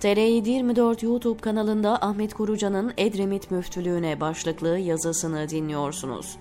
TR724 YouTube kanalında Ahmet Kurucan'ın Edremit Müftülüğüne başlıklı yazısını dinliyorsunuz.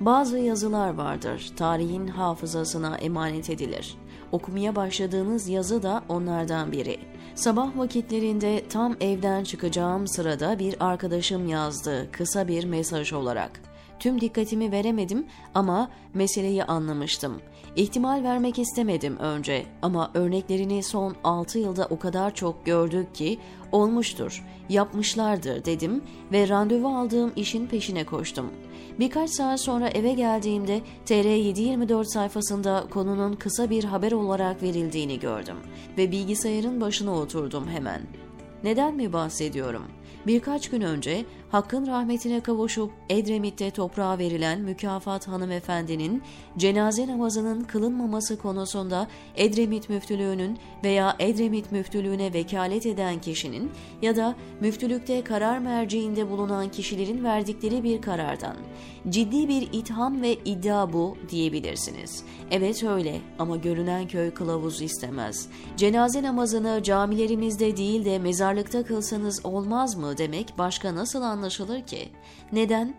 Bazı yazılar vardır, tarihin hafızasına emanet edilir. Okumaya başladığınız yazı da onlardan biri. Sabah vakitlerinde tam evden çıkacağım sırada bir arkadaşım yazdı kısa bir mesaj olarak. Tüm dikkatimi veremedim ama meseleyi anlamıştım. İhtimal vermek istemedim önce ama örneklerini son 6 yılda o kadar çok gördük ki olmuştur, yapmışlardır dedim ve randevu aldığım işin peşine koştum. Birkaç saat sonra eve geldiğimde TR724 sayfasında konunun kısa bir haber olarak verildiğini gördüm ve bilgisayarın başına oturdum hemen. Neden mi bahsediyorum? Birkaç gün önce Hakk'ın rahmetine kavuşup Edremit'te toprağa verilen mükafat hanımefendinin cenaze namazının kılınmaması konusunda Edremit müftülüğünün veya Edremit müftülüğüne vekalet eden kişinin ya da müftülükte karar merciinde bulunan kişilerin verdikleri bir karardan ciddi bir itham ve iddia bu diyebilirsiniz. Evet öyle ama görünen köy kılavuz istemez. Cenaze namazını camilerimizde değil de mezarlıkta kılsanız olmaz mı demek başka nasıl anlaşılır ki? Neden?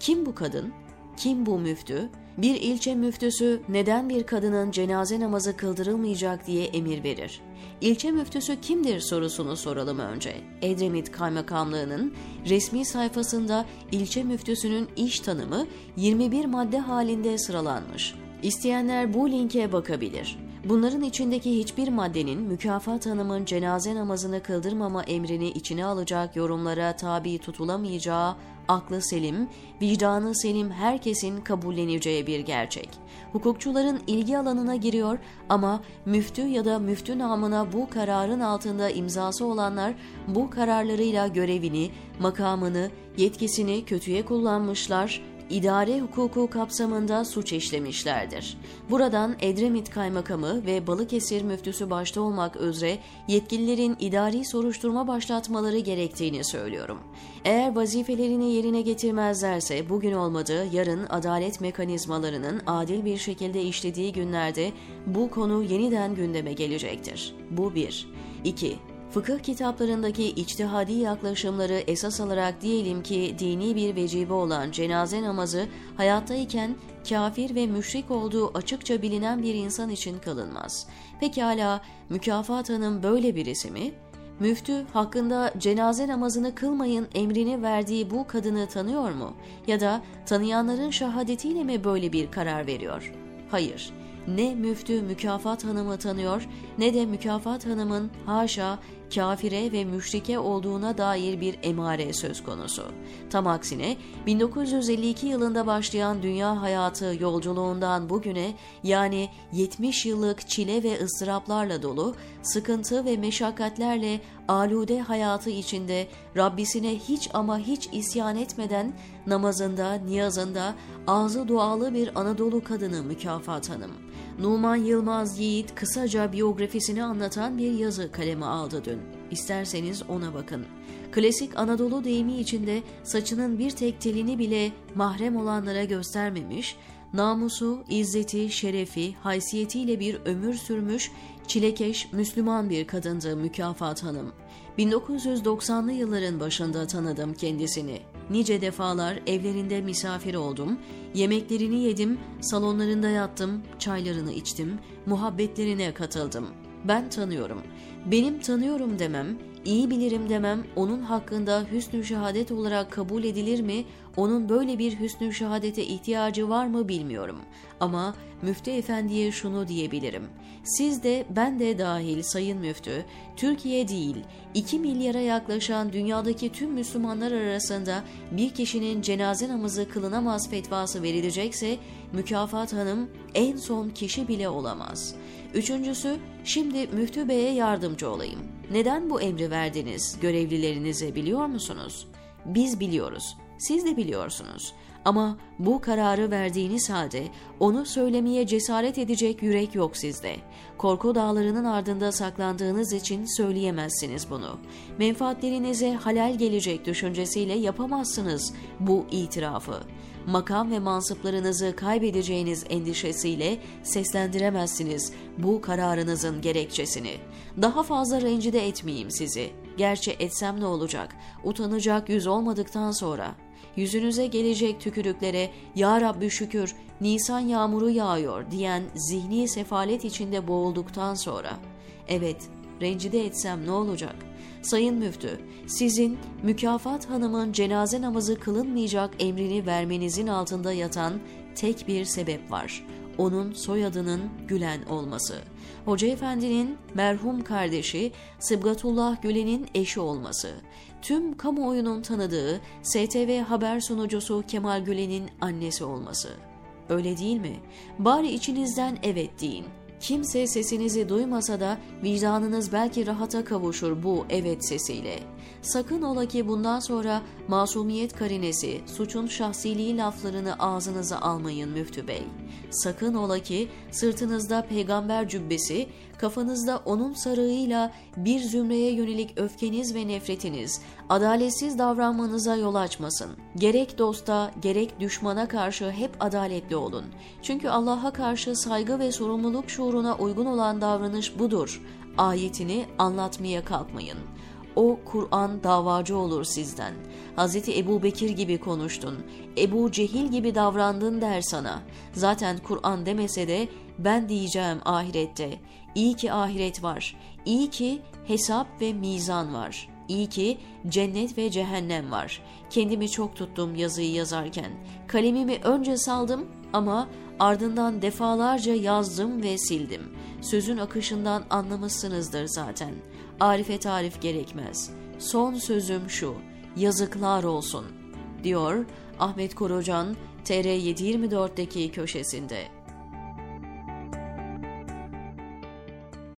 Kim bu kadın? Kim bu müftü? Bir ilçe müftüsü neden bir kadının cenaze namazı kıldırılmayacak diye emir verir? İlçe müftüsü kimdir sorusunu soralım önce. Edremit Kaymakamlığı'nın resmi sayfasında ilçe müftüsünün iş tanımı 21 madde halinde sıralanmış. İsteyenler bu linke bakabilir. Bunların içindeki hiçbir maddenin mükafat hanımın cenaze namazını kıldırmama emrini içine alacak yorumlara tabi tutulamayacağı aklı selim, vicdanı selim herkesin kabulleneceği bir gerçek. Hukukçuların ilgi alanına giriyor ama müftü ya da müftü namına bu kararın altında imzası olanlar bu kararlarıyla görevini, makamını, yetkisini kötüye kullanmışlar, idare hukuku kapsamında suç işlemişlerdir. Buradan Edremit Kaymakamı ve Balıkesir Müftüsü başta olmak üzere yetkililerin idari soruşturma başlatmaları gerektiğini söylüyorum. Eğer vazifelerini yerine getirmezlerse bugün olmadı yarın adalet mekanizmalarının adil bir şekilde işlediği günlerde bu konu yeniden gündeme gelecektir. Bu bir. 2. Fıkıh kitaplarındaki içtihadi yaklaşımları esas alarak diyelim ki dini bir vecibe olan cenaze namazı hayattayken kafir ve müşrik olduğu açıkça bilinen bir insan için kılınmaz. Pekala mükafat hanım böyle birisi mi? Müftü hakkında cenaze namazını kılmayın emrini verdiği bu kadını tanıyor mu? Ya da tanıyanların şahadetiyle mi böyle bir karar veriyor? Hayır ne müftü mükafat hanımı tanıyor ne de mükafat hanımın haşa kafire ve müşrike olduğuna dair bir emare söz konusu. Tam aksine 1952 yılında başlayan dünya hayatı yolculuğundan bugüne yani 70 yıllık çile ve ıstıraplarla dolu, sıkıntı ve meşakkatlerle alude hayatı içinde Rabbisine hiç ama hiç isyan etmeden namazında, niyazında ağzı dualı bir Anadolu kadını mükafat hanım. Numan Yılmaz Yiğit kısaca biyografisini anlatan bir yazı kaleme aldı dün. İsterseniz ona bakın. Klasik Anadolu deyimi içinde saçının bir tek telini bile mahrem olanlara göstermemiş, namusu, izzeti, şerefi, haysiyetiyle bir ömür sürmüş, çilekeş, Müslüman bir kadındı Mükafat Hanım. 1990'lı yılların başında tanıdım kendisini. Nice defalar evlerinde misafir oldum, yemeklerini yedim, salonlarında yattım, çaylarını içtim, muhabbetlerine katıldım. Ben tanıyorum. Benim tanıyorum demem, iyi bilirim demem onun hakkında hüsnü şehadet olarak kabul edilir mi, onun böyle bir hüsnü şehadete ihtiyacı var mı bilmiyorum. Ama müftü efendiye şunu diyebilirim. Siz de ben de dahil sayın müftü, Türkiye değil 2 milyara yaklaşan dünyadaki tüm Müslümanlar arasında bir kişinin cenaze namazı kılınamaz fetvası verilecekse mükafat hanım en son kişi bile olamaz. Üçüncüsü şimdi müftü beye yardımcı olayım. Neden bu emri verdiniz görevlilerinize biliyor musunuz? Biz biliyoruz. Siz de biliyorsunuz. Ama bu kararı verdiğiniz halde onu söylemeye cesaret edecek yürek yok sizde. Korku dağlarının ardında saklandığınız için söyleyemezsiniz bunu. Menfaatlerinize halal gelecek düşüncesiyle yapamazsınız bu itirafı. makam ve mansıplarınızı kaybedeceğiniz endişesiyle seslendiremezsiniz bu kararınızın gerekçesini. Daha fazla rencide etmeyeyim sizi. Gerçi etsem ne olacak? Utanacak yüz olmadıktan sonra. Yüzünüze gelecek tükürüklere Ya Rabbi şükür Nisan yağmuru yağıyor diyen zihni sefalet içinde boğulduktan sonra. Evet, rencide etsem ne olacak? Sayın Müftü, sizin mükafat hanımın cenaze namazı kılınmayacak emrini vermenizin altında yatan tek bir sebep var. Onun soyadının Gülen olması. Hoca Efendi'nin merhum kardeşi Sıbgatullah Gülen'in eşi olması. Tüm kamuoyunun tanıdığı STV haber sunucusu Kemal Gülen'in annesi olması. Öyle değil mi? Bari içinizden evet deyin. Kimse sesinizi duymasa da vicdanınız belki rahata kavuşur bu evet sesiyle. Sakın ola ki bundan sonra masumiyet karinesi, suçun şahsiliği laflarını ağzınıza almayın müftü bey. Sakın ola ki sırtınızda peygamber cübbesi, kafanızda onun sarığıyla bir zümreye yönelik öfkeniz ve nefretiniz, adaletsiz davranmanıza yol açmasın. Gerek dosta, gerek düşmana karşı hep adaletli olun. Çünkü Allah'a karşı saygı ve sorumluluk şuuruna uygun olan davranış budur. Ayetini anlatmaya kalkmayın. O Kur'an davacı olur sizden. Hz. Ebu Bekir gibi konuştun, Ebu Cehil gibi davrandın der sana. Zaten Kur'an demese de ben diyeceğim ahirette. İyi ki ahiret var, iyi ki hesap ve mizan var. İyi ki cennet ve cehennem var. Kendimi çok tuttum yazıyı yazarken. Kalemimi önce saldım ama ardından defalarca yazdım ve sildim. Sözün akışından anlamışsınızdır zaten. Arife tarif gerekmez. Son sözüm şu, yazıklar olsun, diyor Ahmet Korucan TR724'deki köşesinde.